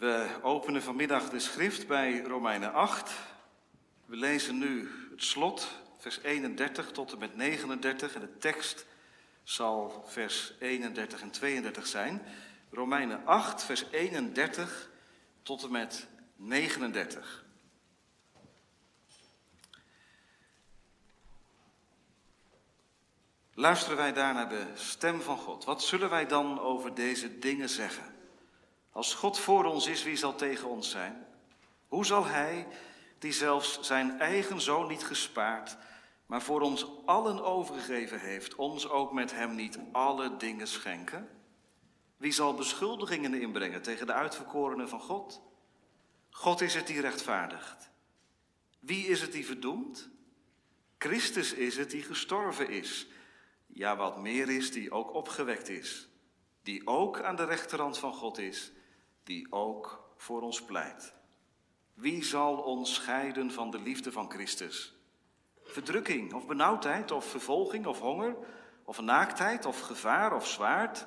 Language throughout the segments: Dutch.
We openen vanmiddag de schrift bij Romeinen 8. We lezen nu het slot, vers 31 tot en met 39. En de tekst zal vers 31 en 32 zijn. Romeinen 8, vers 31 tot en met 39. Luisteren wij daar naar de stem van God? Wat zullen wij dan over deze dingen zeggen? Als God voor ons is, wie zal tegen ons zijn? Hoe zal Hij, die zelfs zijn eigen zoon niet gespaard, maar voor ons allen overgegeven heeft, ons ook met Hem niet alle dingen schenken? Wie zal beschuldigingen inbrengen tegen de uitverkorenen van God? God is het die rechtvaardigt. Wie is het die verdoemt? Christus is het die gestorven is. Ja, wat meer is, die ook opgewekt is. Die ook aan de rechterhand van God is die ook voor ons pleit. Wie zal ons scheiden van de liefde van Christus? Verdrukking of benauwdheid of vervolging of honger of naaktheid of gevaar of zwaard?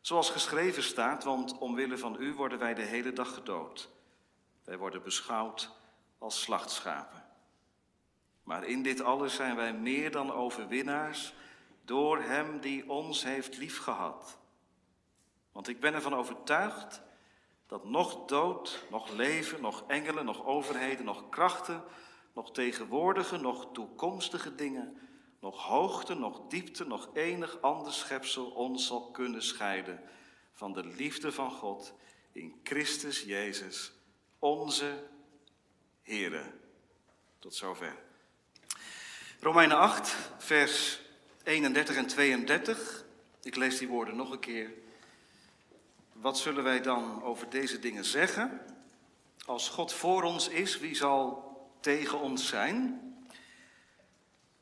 Zoals geschreven staat, want omwille van u worden wij de hele dag gedood. Wij worden beschouwd als slachtschapen. Maar in dit alles zijn wij meer dan overwinnaars door Hem die ons heeft liefgehad. Want ik ben ervan overtuigd dat nog dood, nog leven, nog engelen, nog overheden, nog krachten, nog tegenwoordige, nog toekomstige dingen, nog hoogte, nog diepte, nog enig ander schepsel ons zal kunnen scheiden van de liefde van God in Christus Jezus, onze Heere. Tot zover. Romeinen 8, vers 31 en 32. Ik lees die woorden nog een keer. Wat zullen wij dan over deze dingen zeggen? Als God voor ons is, wie zal tegen ons zijn?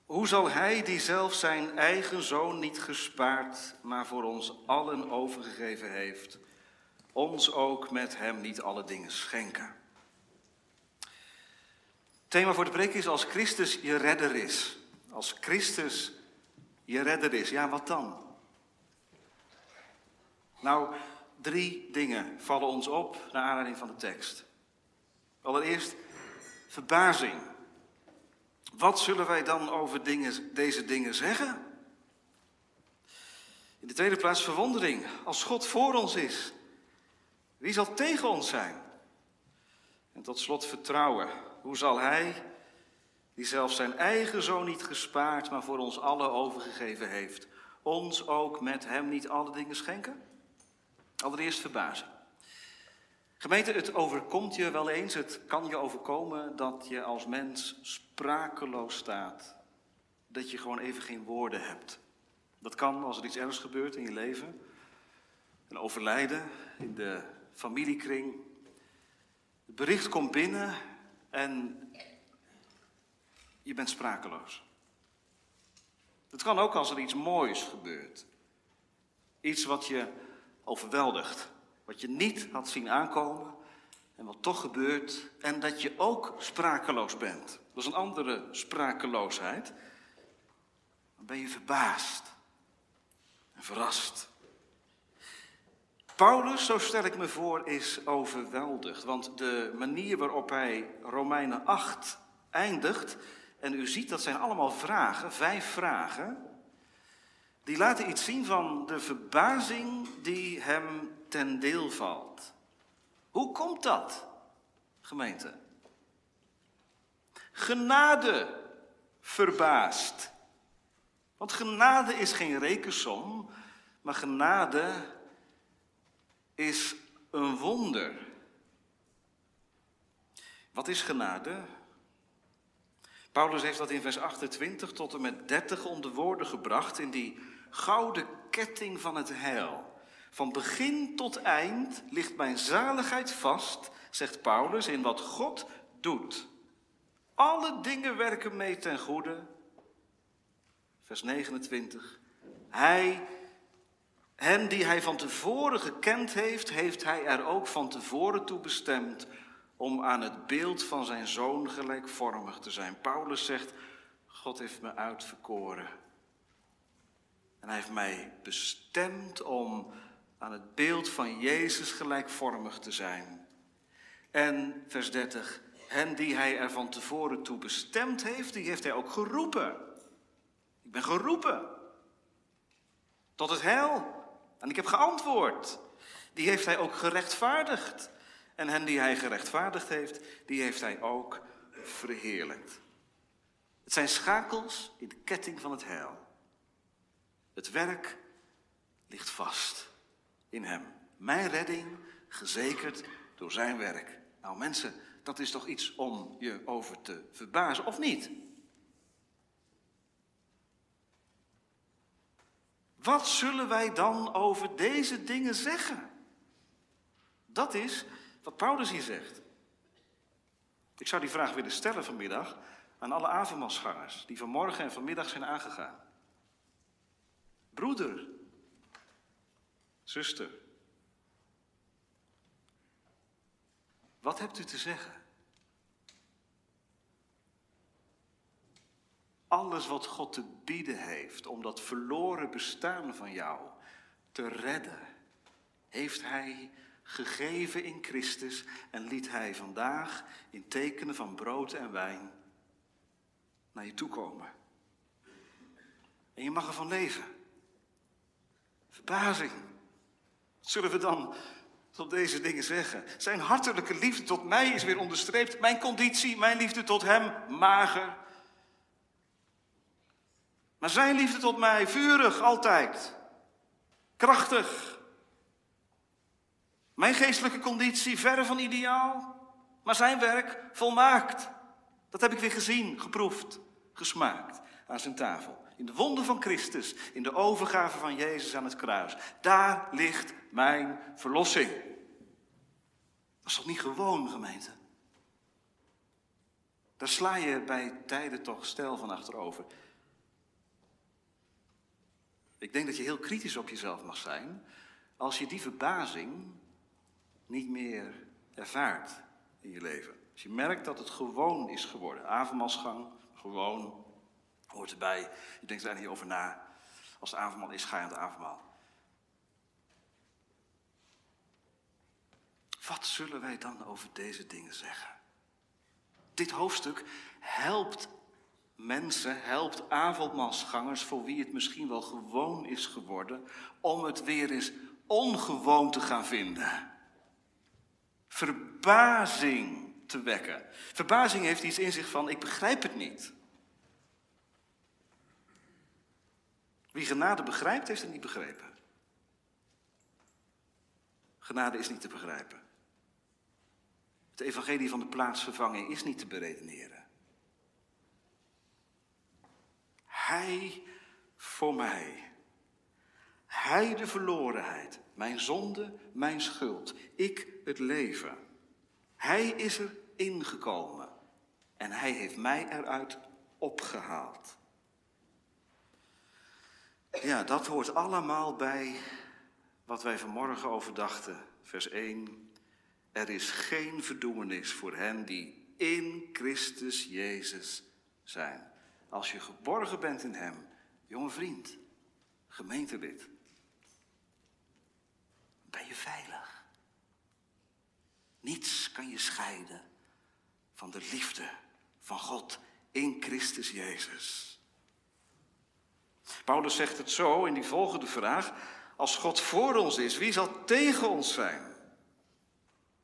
Hoe zal Hij, die zelf zijn eigen zoon niet gespaard, maar voor ons allen overgegeven heeft, ons ook met Hem niet alle dingen schenken? thema voor de preek is als Christus je redder is. Als Christus je redder is, ja wat dan? Nou, Drie dingen vallen ons op naar aanleiding van de tekst. Allereerst verbazing. Wat zullen wij dan over dingen, deze dingen zeggen? In de tweede plaats verwondering. Als God voor ons is, wie zal tegen ons zijn? En tot slot vertrouwen. Hoe zal Hij, die zelfs zijn eigen zoon niet gespaard, maar voor ons allen overgegeven heeft, ons ook met Hem niet alle dingen schenken? Allereerst verbazing. Gemeente, het overkomt je wel eens, het kan je overkomen dat je als mens sprakeloos staat. Dat je gewoon even geen woorden hebt. Dat kan als er iets ergs gebeurt in je leven. Een overlijden in de familiekring. Het bericht komt binnen en je bent sprakeloos. Het kan ook als er iets moois gebeurt. Iets wat je overweldigd. Wat je niet had zien aankomen en wat toch gebeurt. En dat je ook sprakeloos bent. Dat is een andere sprakeloosheid. Dan ben je verbaasd en verrast. Paulus, zo stel ik me voor, is overweldigd. Want de manier waarop hij Romeinen 8 eindigt, en u ziet dat zijn allemaal vragen, vijf vragen. Die laten iets zien van de verbazing die hem ten deel valt. Hoe komt dat, gemeente? Genade verbaast. Want genade is geen rekensom, maar genade is een wonder. Wat is genade? Paulus heeft dat in vers 28 tot en met 30 onder woorden gebracht in die gouden ketting van het heil. Van begin tot eind ligt mijn zaligheid vast, zegt Paulus, in wat God doet. Alle dingen werken mee ten goede. Vers 29. Hij, hen die hij van tevoren gekend heeft, heeft hij er ook van tevoren toe bestemd om aan het beeld van zijn zoon gelijkvormig te zijn. Paulus zegt, God heeft me uitverkoren en hij heeft mij bestemd om aan het beeld van Jezus gelijkvormig te zijn. En vers 30, hen die hij er van tevoren toe bestemd heeft, die heeft hij ook geroepen. Ik ben geroepen tot het heil. En ik heb geantwoord. Die heeft hij ook gerechtvaardigd. En hen die hij gerechtvaardigd heeft, die heeft hij ook verheerlijkt. Het zijn schakels in de ketting van het heil. Het werk ligt vast in hem. Mijn redding gezekerd door zijn werk. Nou mensen, dat is toch iets om je over te verbazen, of niet? Wat zullen wij dan over deze dingen zeggen? Dat is wat Paulus hier zegt. Ik zou die vraag willen stellen vanmiddag aan alle avondmaalsgangers die vanmorgen en vanmiddag zijn aangegaan. Broeder, zuster, wat hebt u te zeggen? Alles wat God te bieden heeft om dat verloren bestaan van jou te redden, heeft Hij gegeven in Christus en liet Hij vandaag in tekenen van brood en wijn naar je toe komen. En je mag ervan leven. Verbazing. Wat zullen we dan tot deze dingen zeggen? Zijn hartelijke liefde tot mij is weer onderstreept. Mijn conditie, mijn liefde tot Hem, mager. Maar Zijn liefde tot mij, vurig altijd. Krachtig. Mijn geestelijke conditie verre van ideaal, maar zijn werk volmaakt. Dat heb ik weer gezien, geproefd, gesmaakt aan zijn tafel. In de wonden van Christus, in de overgave van Jezus aan het kruis. Daar ligt mijn verlossing. Dat is toch niet gewoon, gemeente? Daar sla je bij tijden toch stijl van achterover. Ik denk dat je heel kritisch op jezelf mag zijn als je die verbazing niet meer ervaart in je leven. Als je merkt dat het gewoon is geworden. Avondmaalsgang, gewoon, hoort erbij. Je denkt er niet over na. Als het avondmaal is, ga je aan het avondmaal. Wat zullen wij dan over deze dingen zeggen? Dit hoofdstuk helpt mensen, helpt avondmaalsgangers voor wie het misschien wel gewoon is geworden, om het weer eens ongewoon te gaan vinden verbazing te wekken. Verbazing heeft iets in zich van: ik begrijp het niet. Wie genade begrijpt, heeft het niet begrepen. Genade is niet te begrijpen. Het evangelie van de plaatsvervanging is niet te beredeneren. Hij voor mij. Hij de verlorenheid. Mijn zonde, mijn schuld. Ik het leven. Hij is er ingekomen en hij heeft mij eruit opgehaald. Ja, dat hoort allemaal bij wat wij vanmorgen overdachten. Vers 1. Er is geen verdoemenis voor hen die in Christus Jezus zijn. Als je geborgen bent in Hem, jonge vriend, gemeentelid, ben je veilig. Niets kan je scheiden van de liefde van God in Christus Jezus. Paulus zegt het zo in die volgende vraag. Als God voor ons is, wie zal tegen ons zijn?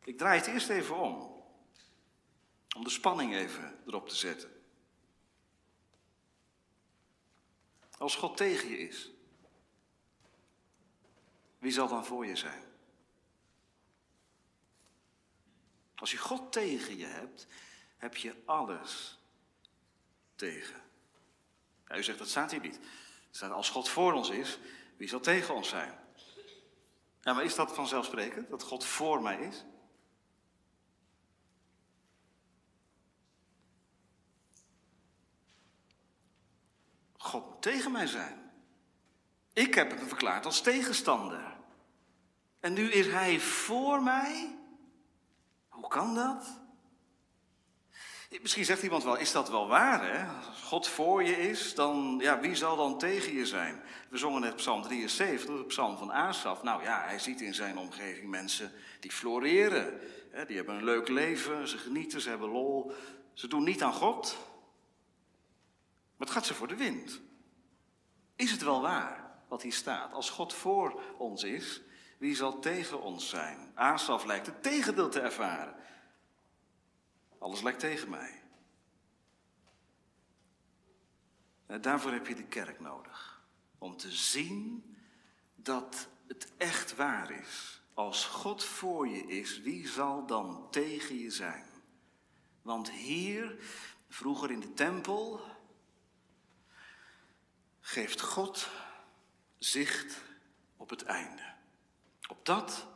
Ik draai het eerst even om. Om de spanning even erop te zetten. Als God tegen je is, wie zal dan voor je zijn? Als je God tegen je hebt, heb je alles tegen. U zegt dat staat hier niet. Staat als God voor ons is, wie zal tegen ons zijn? Ja, maar is dat vanzelfsprekend, dat God voor mij is? God moet tegen mij zijn. Ik heb hem verklaard als tegenstander. En nu is hij voor mij? Hoe kan dat? Misschien zegt iemand wel, is dat wel waar hè? Als God voor je is, dan, ja, wie zal dan tegen je zijn? We zongen net Psalm 73, de psalm van Asaf. Nou ja, hij ziet in zijn omgeving mensen die floreren. Hè? Die hebben een leuk leven, ze genieten, ze hebben lol. Ze doen niet aan God. Het gaat ze voor de wind. Is het wel waar wat hier staat? Als God voor ons is, wie zal tegen ons zijn? Asaf lijkt het tegendeel te ervaren. Alles lijkt tegen mij. En daarvoor heb je de kerk nodig. Om te zien dat het echt waar is. Als God voor je is, wie zal dan tegen je zijn? Want hier, vroeger in de tempel, geeft God zicht op het einde. Op dat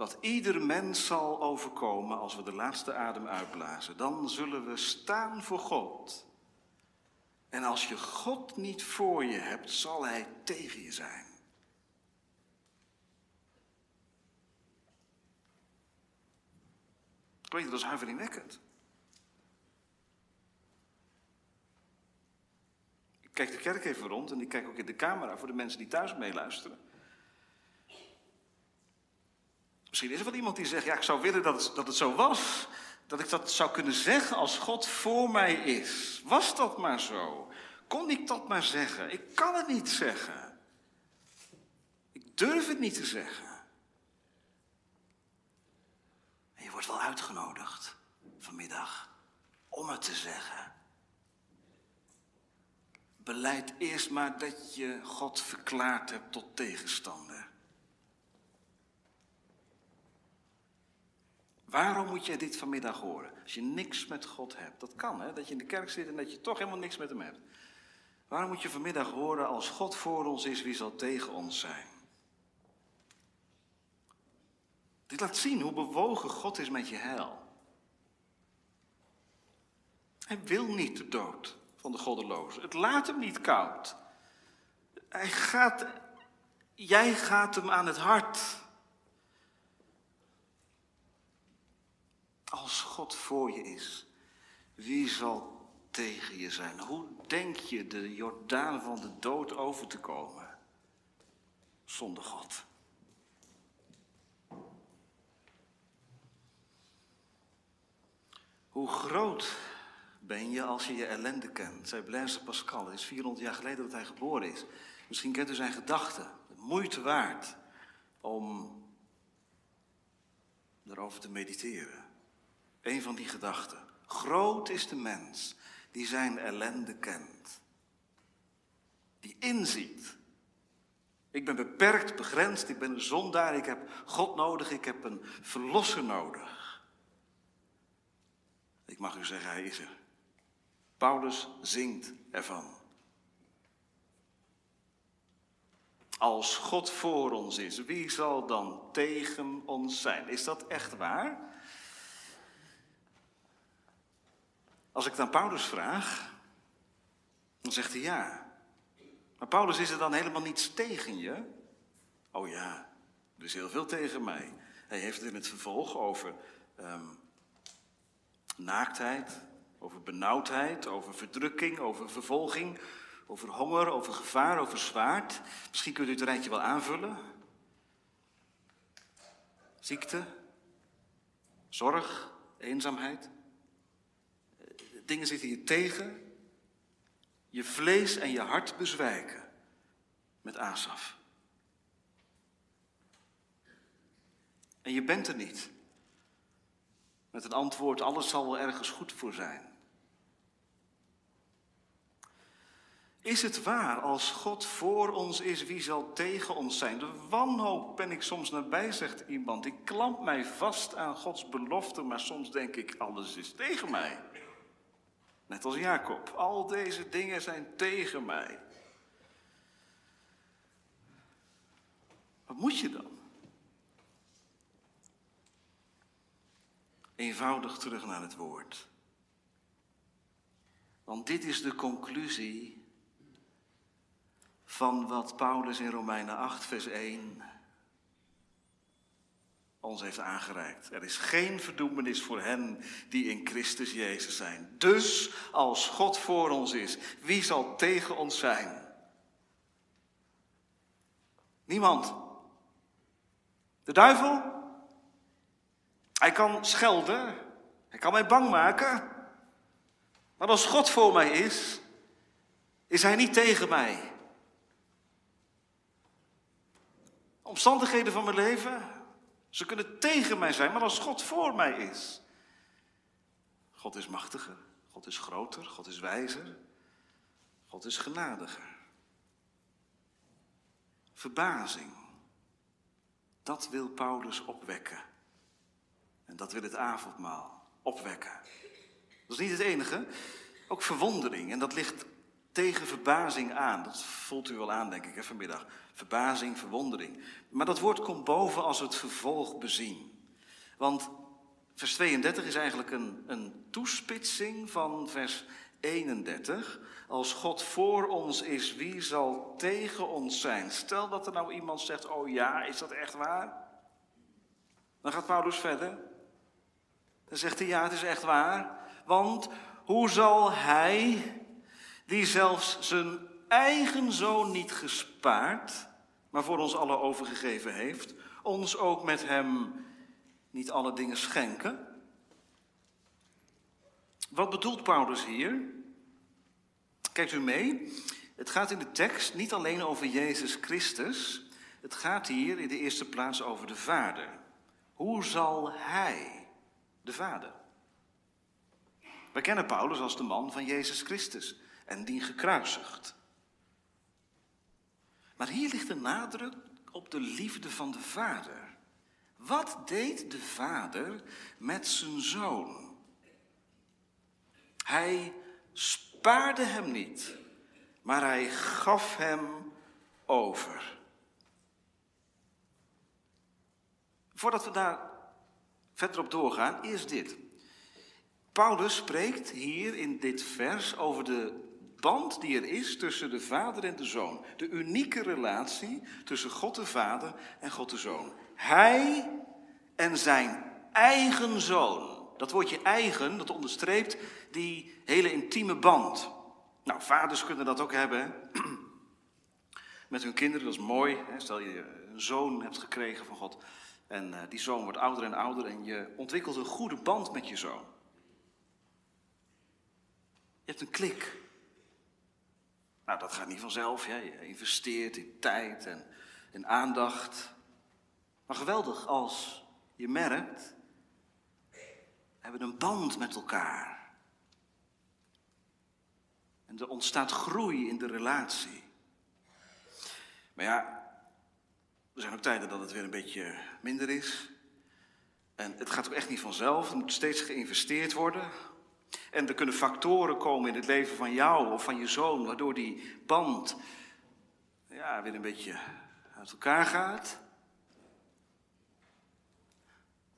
wat ieder mens zal overkomen als we de laatste adem uitblazen. Dan zullen we staan voor God. En als je God niet voor je hebt, zal Hij tegen je zijn. Klinkt dat is huiveringwekkend. Ik kijk de kerk even rond en ik kijk ook in de camera voor de mensen die thuis meeluisteren. Misschien is er wel iemand die zegt, ja, ik zou willen dat het, dat het zo was. Dat ik dat zou kunnen zeggen als God voor mij is. Was dat maar zo? Kon ik dat maar zeggen? Ik kan het niet zeggen. Ik durf het niet te zeggen. En je wordt wel uitgenodigd vanmiddag om het te zeggen. Beleid eerst maar dat je God verklaard hebt tot tegenstander. Waarom moet jij dit vanmiddag horen? Als je niks met God hebt. Dat kan, hè? Dat je in de kerk zit en dat je toch helemaal niks met hem hebt. Waarom moet je vanmiddag horen, als God voor ons is, wie zal tegen ons zijn? Dit laat zien hoe bewogen God is met je heil. Hij wil niet de dood van de goddeloze. Het laat hem niet koud. Hij gaat, jij gaat hem aan het hart. Als God voor je is, wie zal tegen je zijn? Hoe denk je de Jordaan van de dood over te komen? Zonder God. Hoe groot ben je als je je ellende kent? Zei Blaise Pascal, het is 400 jaar geleden dat hij geboren is. Misschien kent u zijn gedachten. Moeite waard om erover te mediteren. Een van die gedachten. Groot is de mens die zijn ellende kent. Die inziet. Ik ben beperkt, begrensd, ik ben zondaar, ik heb God nodig, ik heb een verlosser nodig. Ik mag u zeggen, hij is er. Paulus zingt ervan. Als God voor ons is, wie zal dan tegen ons zijn? Is dat echt waar? Als ik dan Paulus vraag, dan zegt hij ja. Maar Paulus, is er dan helemaal niets tegen je? Oh ja, er is heel veel tegen mij. Hij heeft het in het vervolg over um, naaktheid, over benauwdheid, over verdrukking, over vervolging, over honger, over gevaar, over zwaard. Misschien kunt u het rijtje wel aanvullen. Ziekte, zorg, eenzaamheid. Dingen zitten je tegen. Je vlees en je hart bezwijken. Met Asaf. En je bent er niet. Met een antwoord, alles zal wel ergens goed voor zijn. Is het waar, als God voor ons is, wie zal tegen ons zijn? De wanhoop ben ik soms nabij, zegt iemand. Ik klamp mij vast aan Gods belofte, maar soms denk ik, alles is tegen mij. Net als Jacob. Al deze dingen zijn tegen mij. Wat moet je dan? Eenvoudig terug naar het woord. Want dit is de conclusie van wat Paulus in Romeinen 8, vers 1 ons heeft aangereikt. Er is geen verdoemenis voor hen die in Christus Jezus zijn. Dus als God voor ons is, wie zal tegen ons zijn? Niemand. De duivel? Hij kan schelden, hij kan mij bang maken. Maar als God voor mij is, is hij niet tegen mij. Omstandigheden van mijn leven, ze kunnen tegen mij zijn, maar als God voor mij is. God is machtiger, God is groter, God is wijzer, God is genadiger. Verbazing, dat wil Paulus opwekken. En dat wil het avondmaal opwekken. Dat is niet het enige, ook verwondering. En dat ligt tegen verbazing aan. Dat voelt u wel aan, denk ik, hè, vanmiddag. Verbazing, verwondering. Maar dat woord komt boven als we het vervolg bezien. Want vers 32 is eigenlijk een, een toespitsing van vers 31. Als God voor ons is, wie zal tegen ons zijn? Stel dat er nou iemand zegt, oh ja, is dat echt waar? Dan gaat Paulus verder. Dan zegt hij, ja, het is echt waar. Want hoe zal hij, die zelfs zijn eigen zoon niet gespaard, maar voor ons alle overgegeven heeft, ons ook met hem niet alle dingen schenken? Wat bedoelt Paulus hier? Kijkt u mee? Het gaat in de tekst niet alleen over Jezus Christus. Het gaat hier in de eerste plaats over de Vader. Hoe zal Hij, de Vader? We kennen Paulus als de man van Jezus Christus en die gekruisigd. Maar hier ligt de nadruk op de liefde van de Vader. Wat deed de Vader met zijn zoon? Hij spaarde hem niet, maar hij gaf hem over. Voordat we daar verder op doorgaan, eerst dit. Paulus spreekt hier in dit vers over de band die er is tussen de vader en de zoon. De unieke relatie tussen God de Vader en God de Zoon. Hij en zijn eigen zoon. Dat woordje eigen, dat onderstreept die hele intieme band. Nou, vaders kunnen dat ook hebben. Met hun kinderen, dat is mooi. Stel je een zoon hebt gekregen van God. En eh, die zoon wordt ouder en ouder en je ontwikkelt een goede band met je zoon. Je hebt een klik. Nou, dat gaat niet vanzelf. Ja. Je investeert in tijd en in aandacht. Maar geweldig als je merkt, we hebben een band met elkaar. En er ontstaat groei in de relatie. Maar ja, er zijn ook tijden dat het weer een beetje minder is. En het gaat ook echt niet vanzelf. Er moet steeds geïnvesteerd worden. En er kunnen factoren komen in het leven van jou of van je zoon, waardoor die band ja, weer een beetje uit elkaar gaat.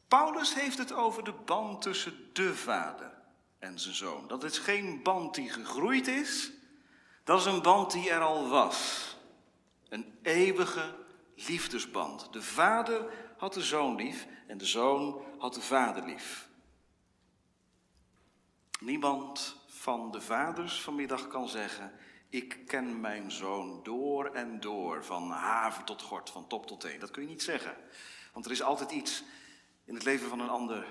Paulus heeft het over de band tussen de vader en zijn zoon. Dat is geen band die gegroeid is, dat is een band die er al was. Een eeuwige liefdesband. De vader had de zoon lief en de zoon had de vader lief. Niemand van de vaders vanmiddag kan zeggen: Ik ken mijn zoon door en door, van haven tot gort, van top tot teen. Dat kun je niet zeggen. Want er is altijd iets in het leven van een ander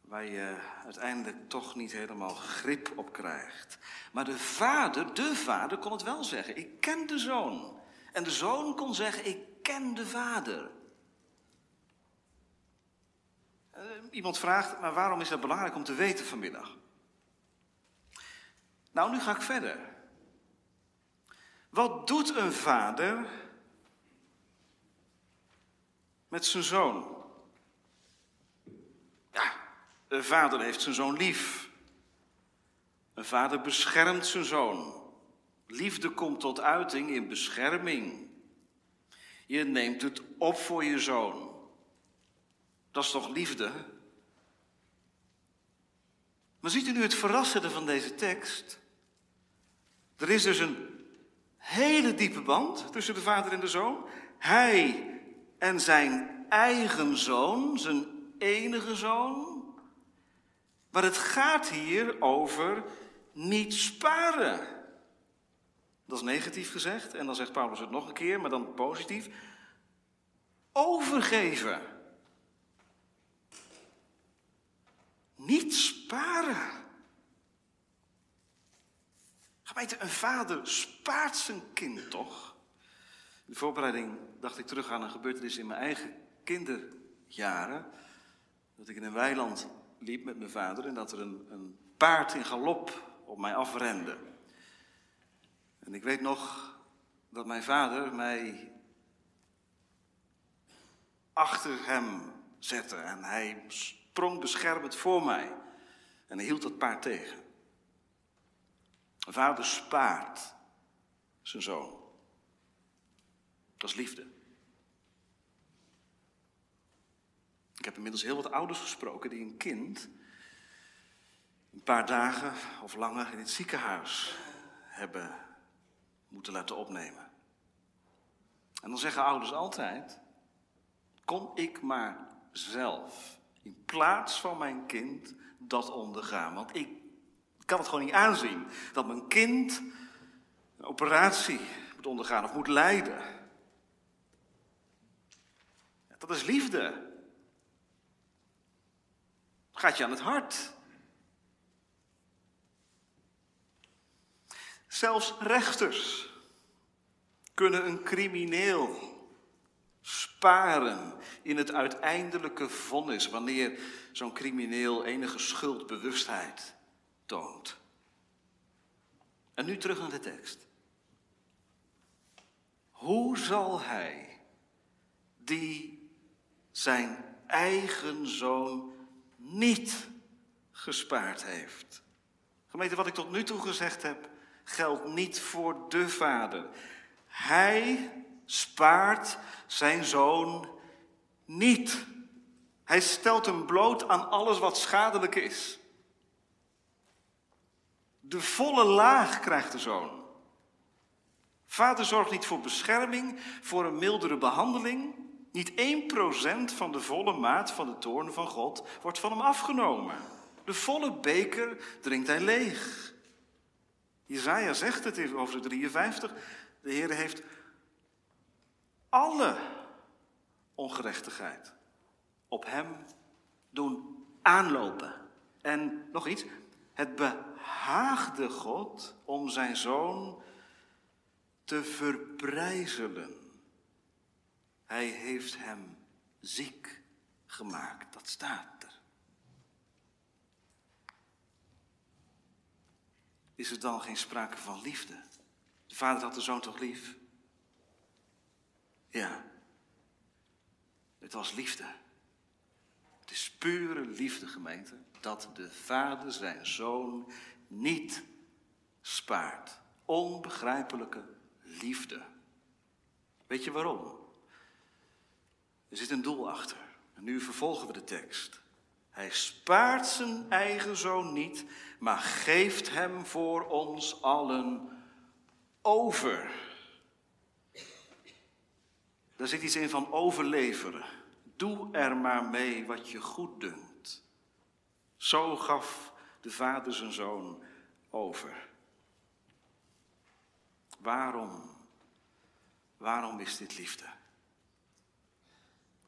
waar je uiteindelijk toch niet helemaal grip op krijgt. Maar de vader, de vader kon het wel zeggen: Ik ken de zoon. En de zoon kon zeggen: Ik ken de vader. Eh, iemand vraagt, maar waarom is dat belangrijk om te weten vanmiddag? Nou, nu ga ik verder. Wat doet een vader met zijn zoon? Ja, een vader heeft zijn zoon lief. Een vader beschermt zijn zoon. Liefde komt tot uiting in bescherming. Je neemt het op voor je zoon. Dat is toch liefde? Maar ziet u nu het verrassende van deze tekst? Er is dus een hele diepe band tussen de vader en de zoon. Hij en zijn eigen zoon, zijn enige zoon. Maar het gaat hier over niet sparen. Dat is negatief gezegd. En dan zegt Paulus het nog een keer, maar dan positief. Overgeven. Niet sparen. Gemeente, een vader spaart zijn kind toch? In de voorbereiding dacht ik terug aan een gebeurtenis in mijn eigen kinderjaren. Dat ik in een weiland liep met mijn vader en dat er een, een paard in galop op mij afrende. En ik weet nog dat mijn vader mij achter hem zette en hij sprong beschermend voor mij en hield dat paard tegen. Een vader spaart zijn zoon. Dat is liefde. Ik heb inmiddels heel wat ouders gesproken die een kind een paar dagen of langer in het ziekenhuis hebben moeten laten opnemen. En dan zeggen ouders altijd: kon ik maar zelf in plaats van mijn kind dat ondergaan? Want ik kan het gewoon niet aanzien dat mijn kind een operatie moet ondergaan of moet lijden. Dat is liefde. Gaat je aan het hart. Zelfs rechters kunnen een crimineel sparen in het uiteindelijke vonnis wanneer zo'n crimineel enige schuldbewustheid toont. En nu terug naar de tekst. Hoe zal hij, die zijn eigen zoon niet gespaard heeft? Gemeente, wat ik tot nu toe gezegd heb, geldt niet voor de vader. Hij spaart zijn zoon niet. Hij stelt hem bloot aan alles wat schadelijk is. De volle laag krijgt de zoon. Vader zorgt niet voor bescherming, voor een mildere behandeling. Niet 1% van de volle maat van de toorn van God wordt van hem afgenomen. De volle beker drinkt hij leeg. Jezaja zegt het over de 53. De Heer heeft alle ongerechtigheid op hem doen aanlopen. En nog iets, het behaagde God om zijn zoon te verbrijzelen. Hij heeft hem ziek gemaakt, dat staat er. Is er dan geen sprake van liefde? De vader had de zoon toch lief? Ja, het was liefde. Het is pure liefde, gemeente, dat de vader zijn zoon niet spaart. Onbegrijpelijke liefde. Weet je waarom? Er zit een doel achter. En nu vervolgen we de tekst. Hij spaart zijn eigen zoon niet, maar geeft hem voor ons allen over. Daar zit iets in van overleveren. Doe er maar mee wat je goed dunkt. Zo gaf de vader zijn zoon over. Waarom? Waarom is dit liefde?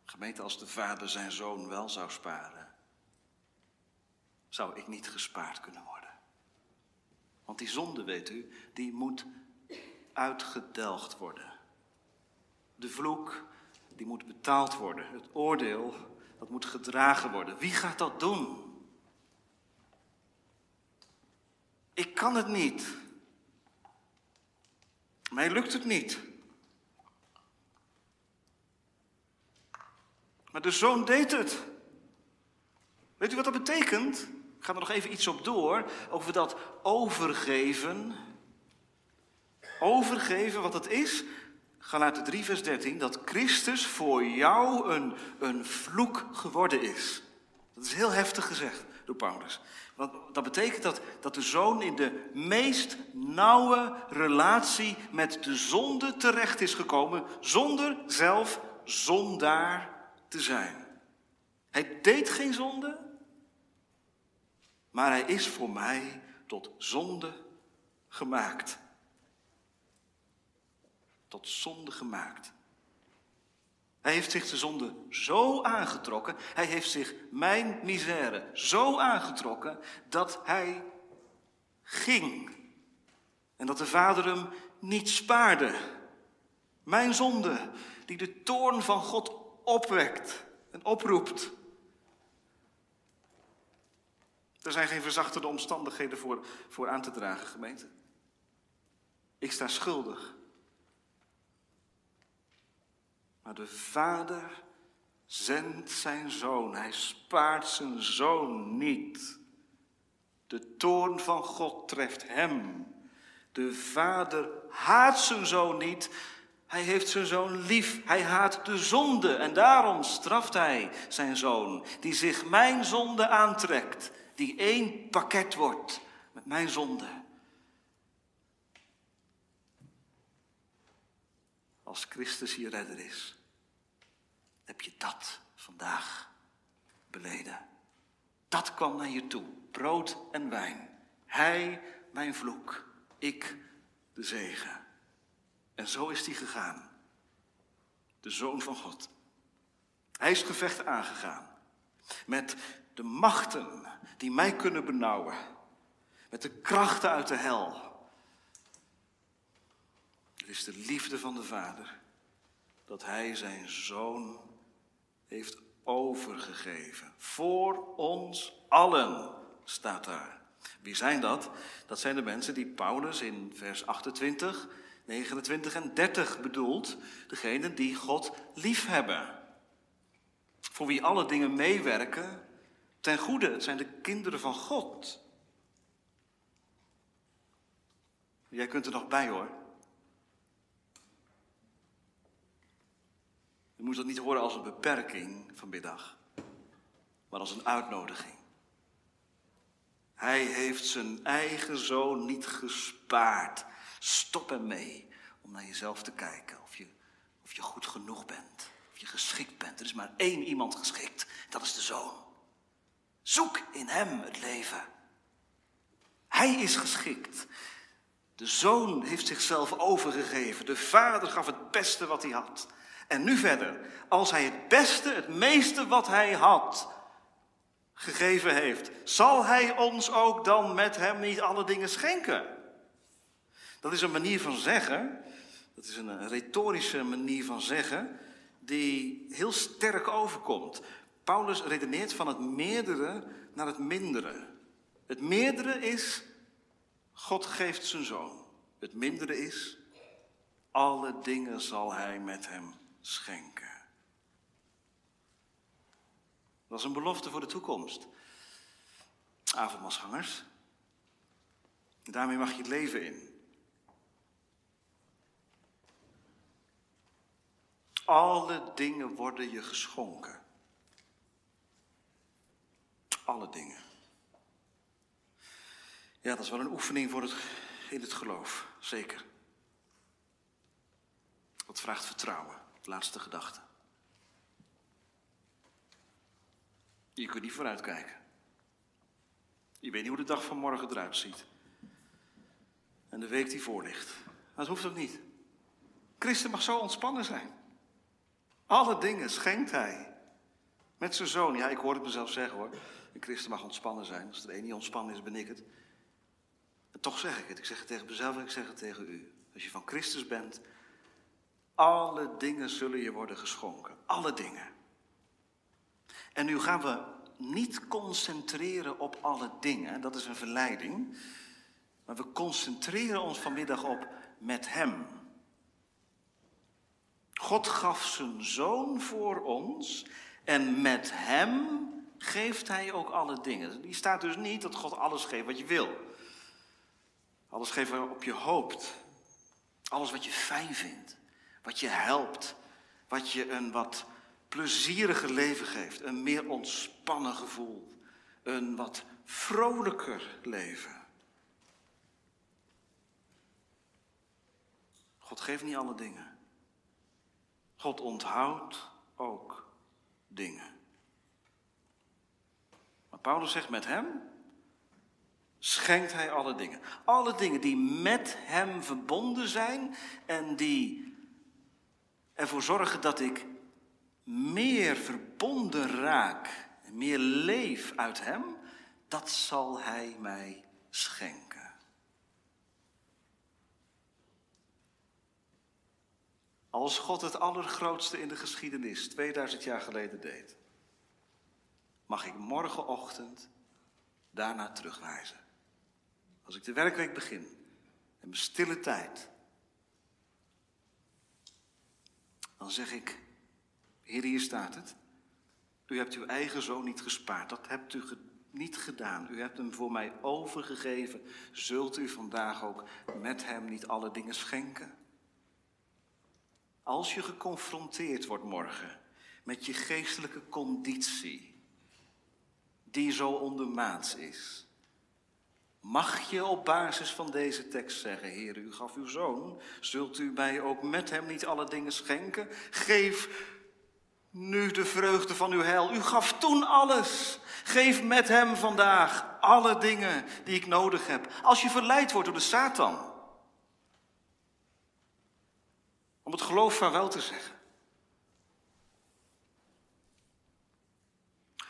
Gemeente, als de vader zijn zoon wel zou sparen, zou ik niet gespaard kunnen worden. Want die zonde, weet u, die moet uitgedelgd worden. De vloek, die moet betaald worden. Het oordeel, dat moet gedragen worden. Wie gaat dat doen? Ik kan het niet. Mij lukt het niet. Maar de zoon deed het. Weet u wat dat betekent? Ik ga er nog even iets op door over dat overgeven. Overgeven, wat dat is. Galaten 3, vers 13, dat Christus voor jou een, een vloek geworden is. Dat is heel heftig gezegd door Paulus. Want dat betekent dat, dat de zoon in de meest nauwe relatie met de zonde terecht is gekomen, zonder zelf zondaar te zijn. Hij deed geen zonde, maar hij is voor mij tot zonde gemaakt. Tot zonde gemaakt. Hij heeft zich de zonde zo aangetrokken, hij heeft zich mijn misère zo aangetrokken dat hij ging. En dat de Vader hem niet spaarde. Mijn zonde, die de toorn van God opwekt en oproept. Er zijn geen verzachtende omstandigheden voor, voor aan te dragen, gemeente. Ik sta schuldig. Maar de Vader zendt zijn zoon. Hij spaart zijn zoon niet. De toorn van God treft hem. De Vader haat zijn zoon niet. Hij heeft zijn zoon lief. Hij haat de zonde. En daarom straft hij zijn zoon, die zich mijn zonde aantrekt. Die één pakket wordt met mijn zonde. Als Christus je redder is, heb je dat vandaag beleden. Dat kwam naar je toe, brood en wijn. Hij mijn vloek, ik de zegen. En zo is hij gegaan. De zoon van God. Hij is gevecht aangegaan. Met de machten die mij kunnen benauwen. Met de krachten uit de hel. Het is de liefde van de Vader dat Hij zijn Zoon heeft overgegeven. Voor ons allen staat daar. Wie zijn dat? Dat zijn de mensen die Paulus in vers 28, 29 en 30 bedoelt. Degenen die God lief hebben. Voor wie alle dingen meewerken ten goede. Het zijn de kinderen van God. Jij kunt er nog bij hoor. Je moet dat niet horen als een beperking vanmiddag, maar als een uitnodiging. Hij heeft zijn eigen zoon niet gespaard. Stop ermee om naar jezelf te kijken of je, of je goed genoeg bent, of je geschikt bent. Er is maar één iemand geschikt, dat is de zoon. Zoek in hem het leven. Hij is geschikt. De zoon heeft zichzelf overgegeven. De vader gaf het beste wat hij had. En nu verder, als hij het beste, het meeste wat hij had gegeven heeft, zal hij ons ook dan met hem niet alle dingen schenken? Dat is een manier van zeggen, dat is een retorische manier van zeggen, die heel sterk overkomt. Paulus redeneert van het meerdere naar het mindere. Het meerdere is, God geeft zijn zoon. Het mindere is, alle dingen zal hij met hem schenken. Dat is een belofte voor de toekomst. Avondmasgangers. Daarmee mag je het leven in. Alle dingen worden je geschonken. Alle dingen. Ja, dat is wel een oefening voor het, in het geloof, zeker. Dat vraagt vertrouwen. Laatste gedachte. Je kunt niet vooruitkijken. Je weet niet hoe de dag van morgen eruit ziet. En de week die voor ligt. Dat hoeft ook niet. Christen mag zo ontspannen zijn. Alle dingen schenkt hij. Met zijn zoon. Ja, ik hoor het mezelf zeggen hoor. Een christen mag ontspannen zijn. Als er één niet ontspannen is, ben ik het. En toch zeg ik het. Ik zeg het tegen mezelf en ik zeg het tegen u. Als je van Christus bent, alle dingen zullen je worden geschonken. Alle dingen. En nu gaan we niet concentreren op alle dingen. Dat is een verleiding. Maar we concentreren ons vanmiddag op met Hem. God gaf zijn zoon voor ons en met Hem geeft Hij ook alle dingen. Die staat dus niet dat God alles geeft wat je wil. Alles geeft waarop je hoopt. Alles wat je fijn vindt. Wat je helpt. Wat je een wat plezieriger leven geeft. Een meer ontspannen gevoel. Een wat vrolijker leven. God geeft niet alle dingen. God onthoudt ook dingen. Maar Paulus zegt met hem schenkt hij alle dingen. Alle dingen die met hem verbonden zijn en die ervoor zorgen dat ik meer verbonden raak, meer leef uit hem, dat zal hij mij schenken. Als God het allergrootste in de geschiedenis 2000 jaar geleden deed, mag ik morgenochtend daarna terugwijzen. Als ik de werkweek begin en mijn stille tijd, dan zeg ik, Heer, hier staat het. U hebt uw eigen zoon niet gespaard, dat hebt u niet gedaan. U hebt hem voor mij overgegeven. Zult u vandaag ook met hem niet alle dingen schenken? Als je geconfronteerd wordt morgen met je geestelijke conditie, die zo ondermaats is, mag je op basis van deze tekst zeggen, Heer, u gaf uw zoon, zult u mij ook met hem niet alle dingen schenken? Geef nu de vreugde van uw heil. U gaf toen alles. Geef met hem vandaag alle dingen die ik nodig heb. Als je verleid wordt door de Satan, om het geloof vaarwel te zeggen.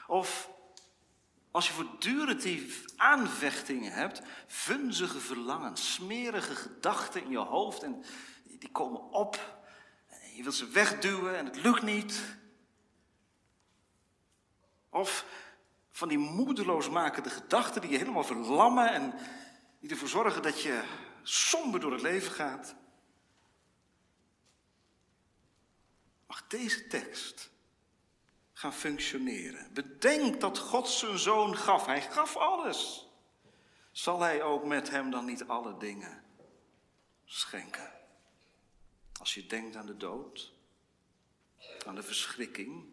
Of als je voortdurend die aanvechtingen hebt, vunzige verlangens, smerige gedachten in je hoofd en die komen op. Je wilt ze wegduwen en het lukt niet. Of van die moedeloosmakende gedachten die je helemaal verlammen en die ervoor zorgen dat je somber door het leven gaat. Mag deze tekst gaan functioneren? Bedenk dat God zijn zoon gaf. Hij gaf alles. Zal hij ook met hem dan niet alle dingen schenken? Als je denkt aan de dood, aan de verschrikking,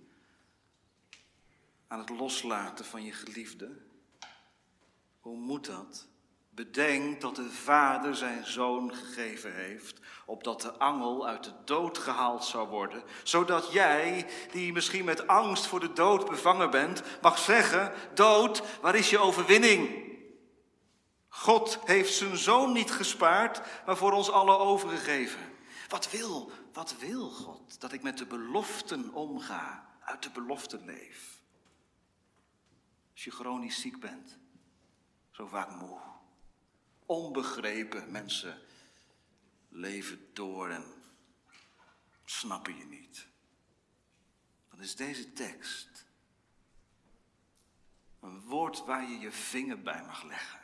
aan het loslaten van je geliefde. Hoe moet dat? Bedenk dat de Vader zijn zoon gegeven heeft, opdat de angel uit de dood gehaald zou worden, zodat jij, die misschien met angst voor de dood bevangen bent, mag zeggen: Dood, waar is je overwinning? God heeft zijn zoon niet gespaard, maar voor ons allen overgegeven. Wat wil, wat wil God? Dat ik met de beloften omga, uit de beloften leef. Als je chronisch ziek bent, zo vaak moe, onbegrepen mensen leven door en snappen je niet. Dan is deze tekst een woord waar je je vinger bij mag leggen.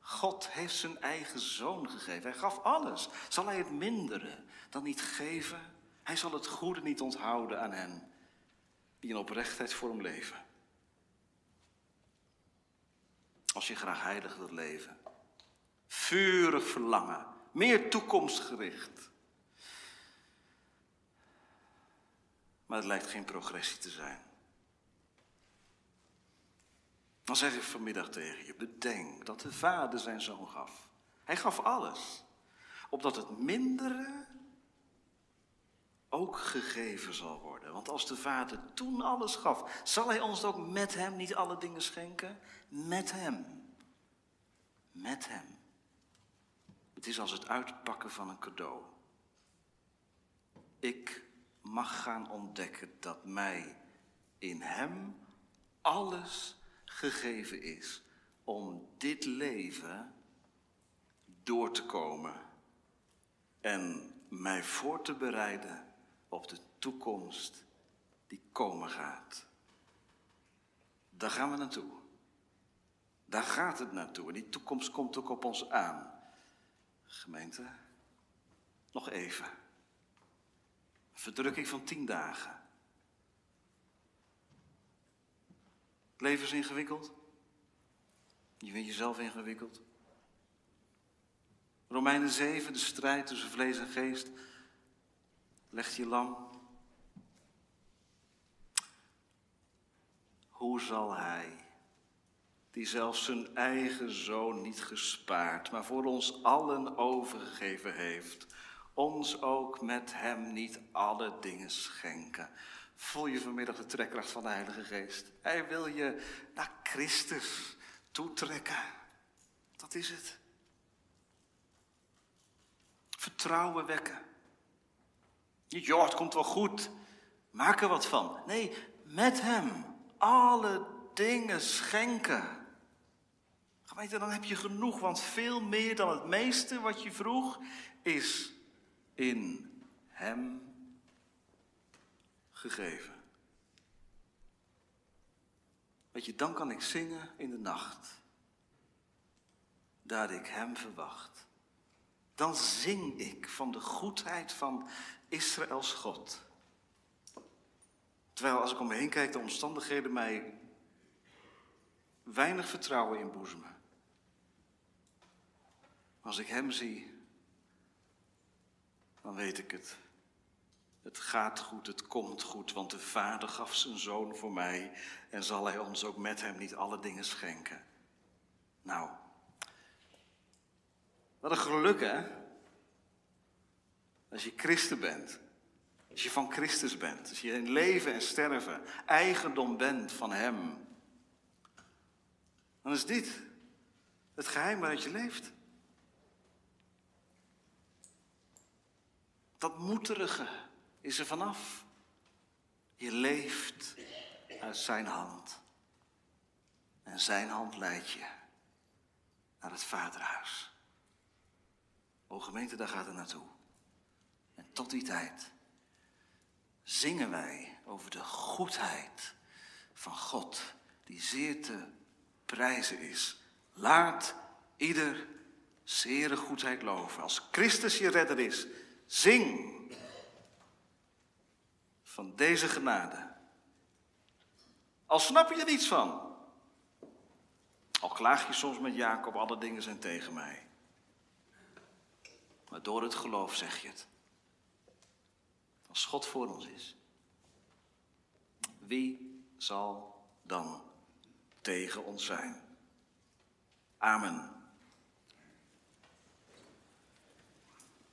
God heeft zijn eigen zoon gegeven. Hij gaf alles. Zal hij het mindere dan niet geven? Hij zal het goede niet onthouden aan hen die in oprechtheid voor hem leven. Als je graag heilig wilt leven. Vurig verlangen. Meer toekomstgericht. Maar het lijkt geen progressie te zijn. Dan zeg ik vanmiddag tegen je, bedenk dat de vader zijn zoon gaf. Hij gaf alles. Opdat het mindere ook gegeven zal worden. Want als de vader toen alles gaf, zal hij ons ook met hem niet alle dingen schenken? Met hem. Met hem. Het is als het uitpakken van een cadeau. Ik mag gaan ontdekken dat mij in hem alles gegeven is om dit leven door te komen en mij voor te bereiden op de toekomst die komen gaat. Daar gaan we naartoe. Daar gaat het naartoe. En die toekomst komt ook op ons aan. Gemeente, nog even. verdrukking van tien dagen. Het leven is ingewikkeld. Je vindt jezelf ingewikkeld. Romeinen 7, de strijd tussen vlees en geest. Legt je lam. Hoe zal hij, die zelfs zijn eigen zoon niet gespaard, maar voor ons allen overgegeven heeft, ons ook met hem niet alle dingen schenken? voel je vanmiddag de trekkracht van de Heilige Geest. Hij wil je naar Christus toetrekken. Dat is het. Vertrouwen wekken. Niet, joh, het komt wel goed. Maak er wat van. Nee, met Hem alle dingen schenken. Gemeente, dan heb je genoeg, want veel meer dan het meeste wat je vroeg is in Hem gegeven. Weet je, dan kan ik zingen in de nacht, dat ik Hem verwacht. Dan zing ik van de goedheid van Israëls God. Terwijl als ik om me heen kijk, de omstandigheden mij weinig vertrouwen inboezemen. Als ik Hem zie, dan weet ik het. Het gaat goed, het komt goed, want de Vader gaf zijn zoon voor mij en zal hij ons ook met hem niet alle dingen schenken. Nou, wat een geluk hè? Als je christen bent, als je van Christus bent, als je in leven en sterven eigendom bent van Hem, dan is dit het geheim waaruit je leeft. Dat moederige is er vanaf. Je leeft uit zijn hand. En zijn hand leidt je naar het vaderhuis. O gemeente, daar gaat het naartoe. En tot die tijd zingen wij over de goedheid van God, die zeer te prijzen is. Laat ieder zere goedheid loven. Als Christus je redder is, zing van deze genade. Al snap je er niets van. Al klaag je soms met Jacob, alle dingen zijn tegen mij. Maar door het geloof zeg je het. Als God voor ons is, wie zal dan tegen ons zijn? Amen.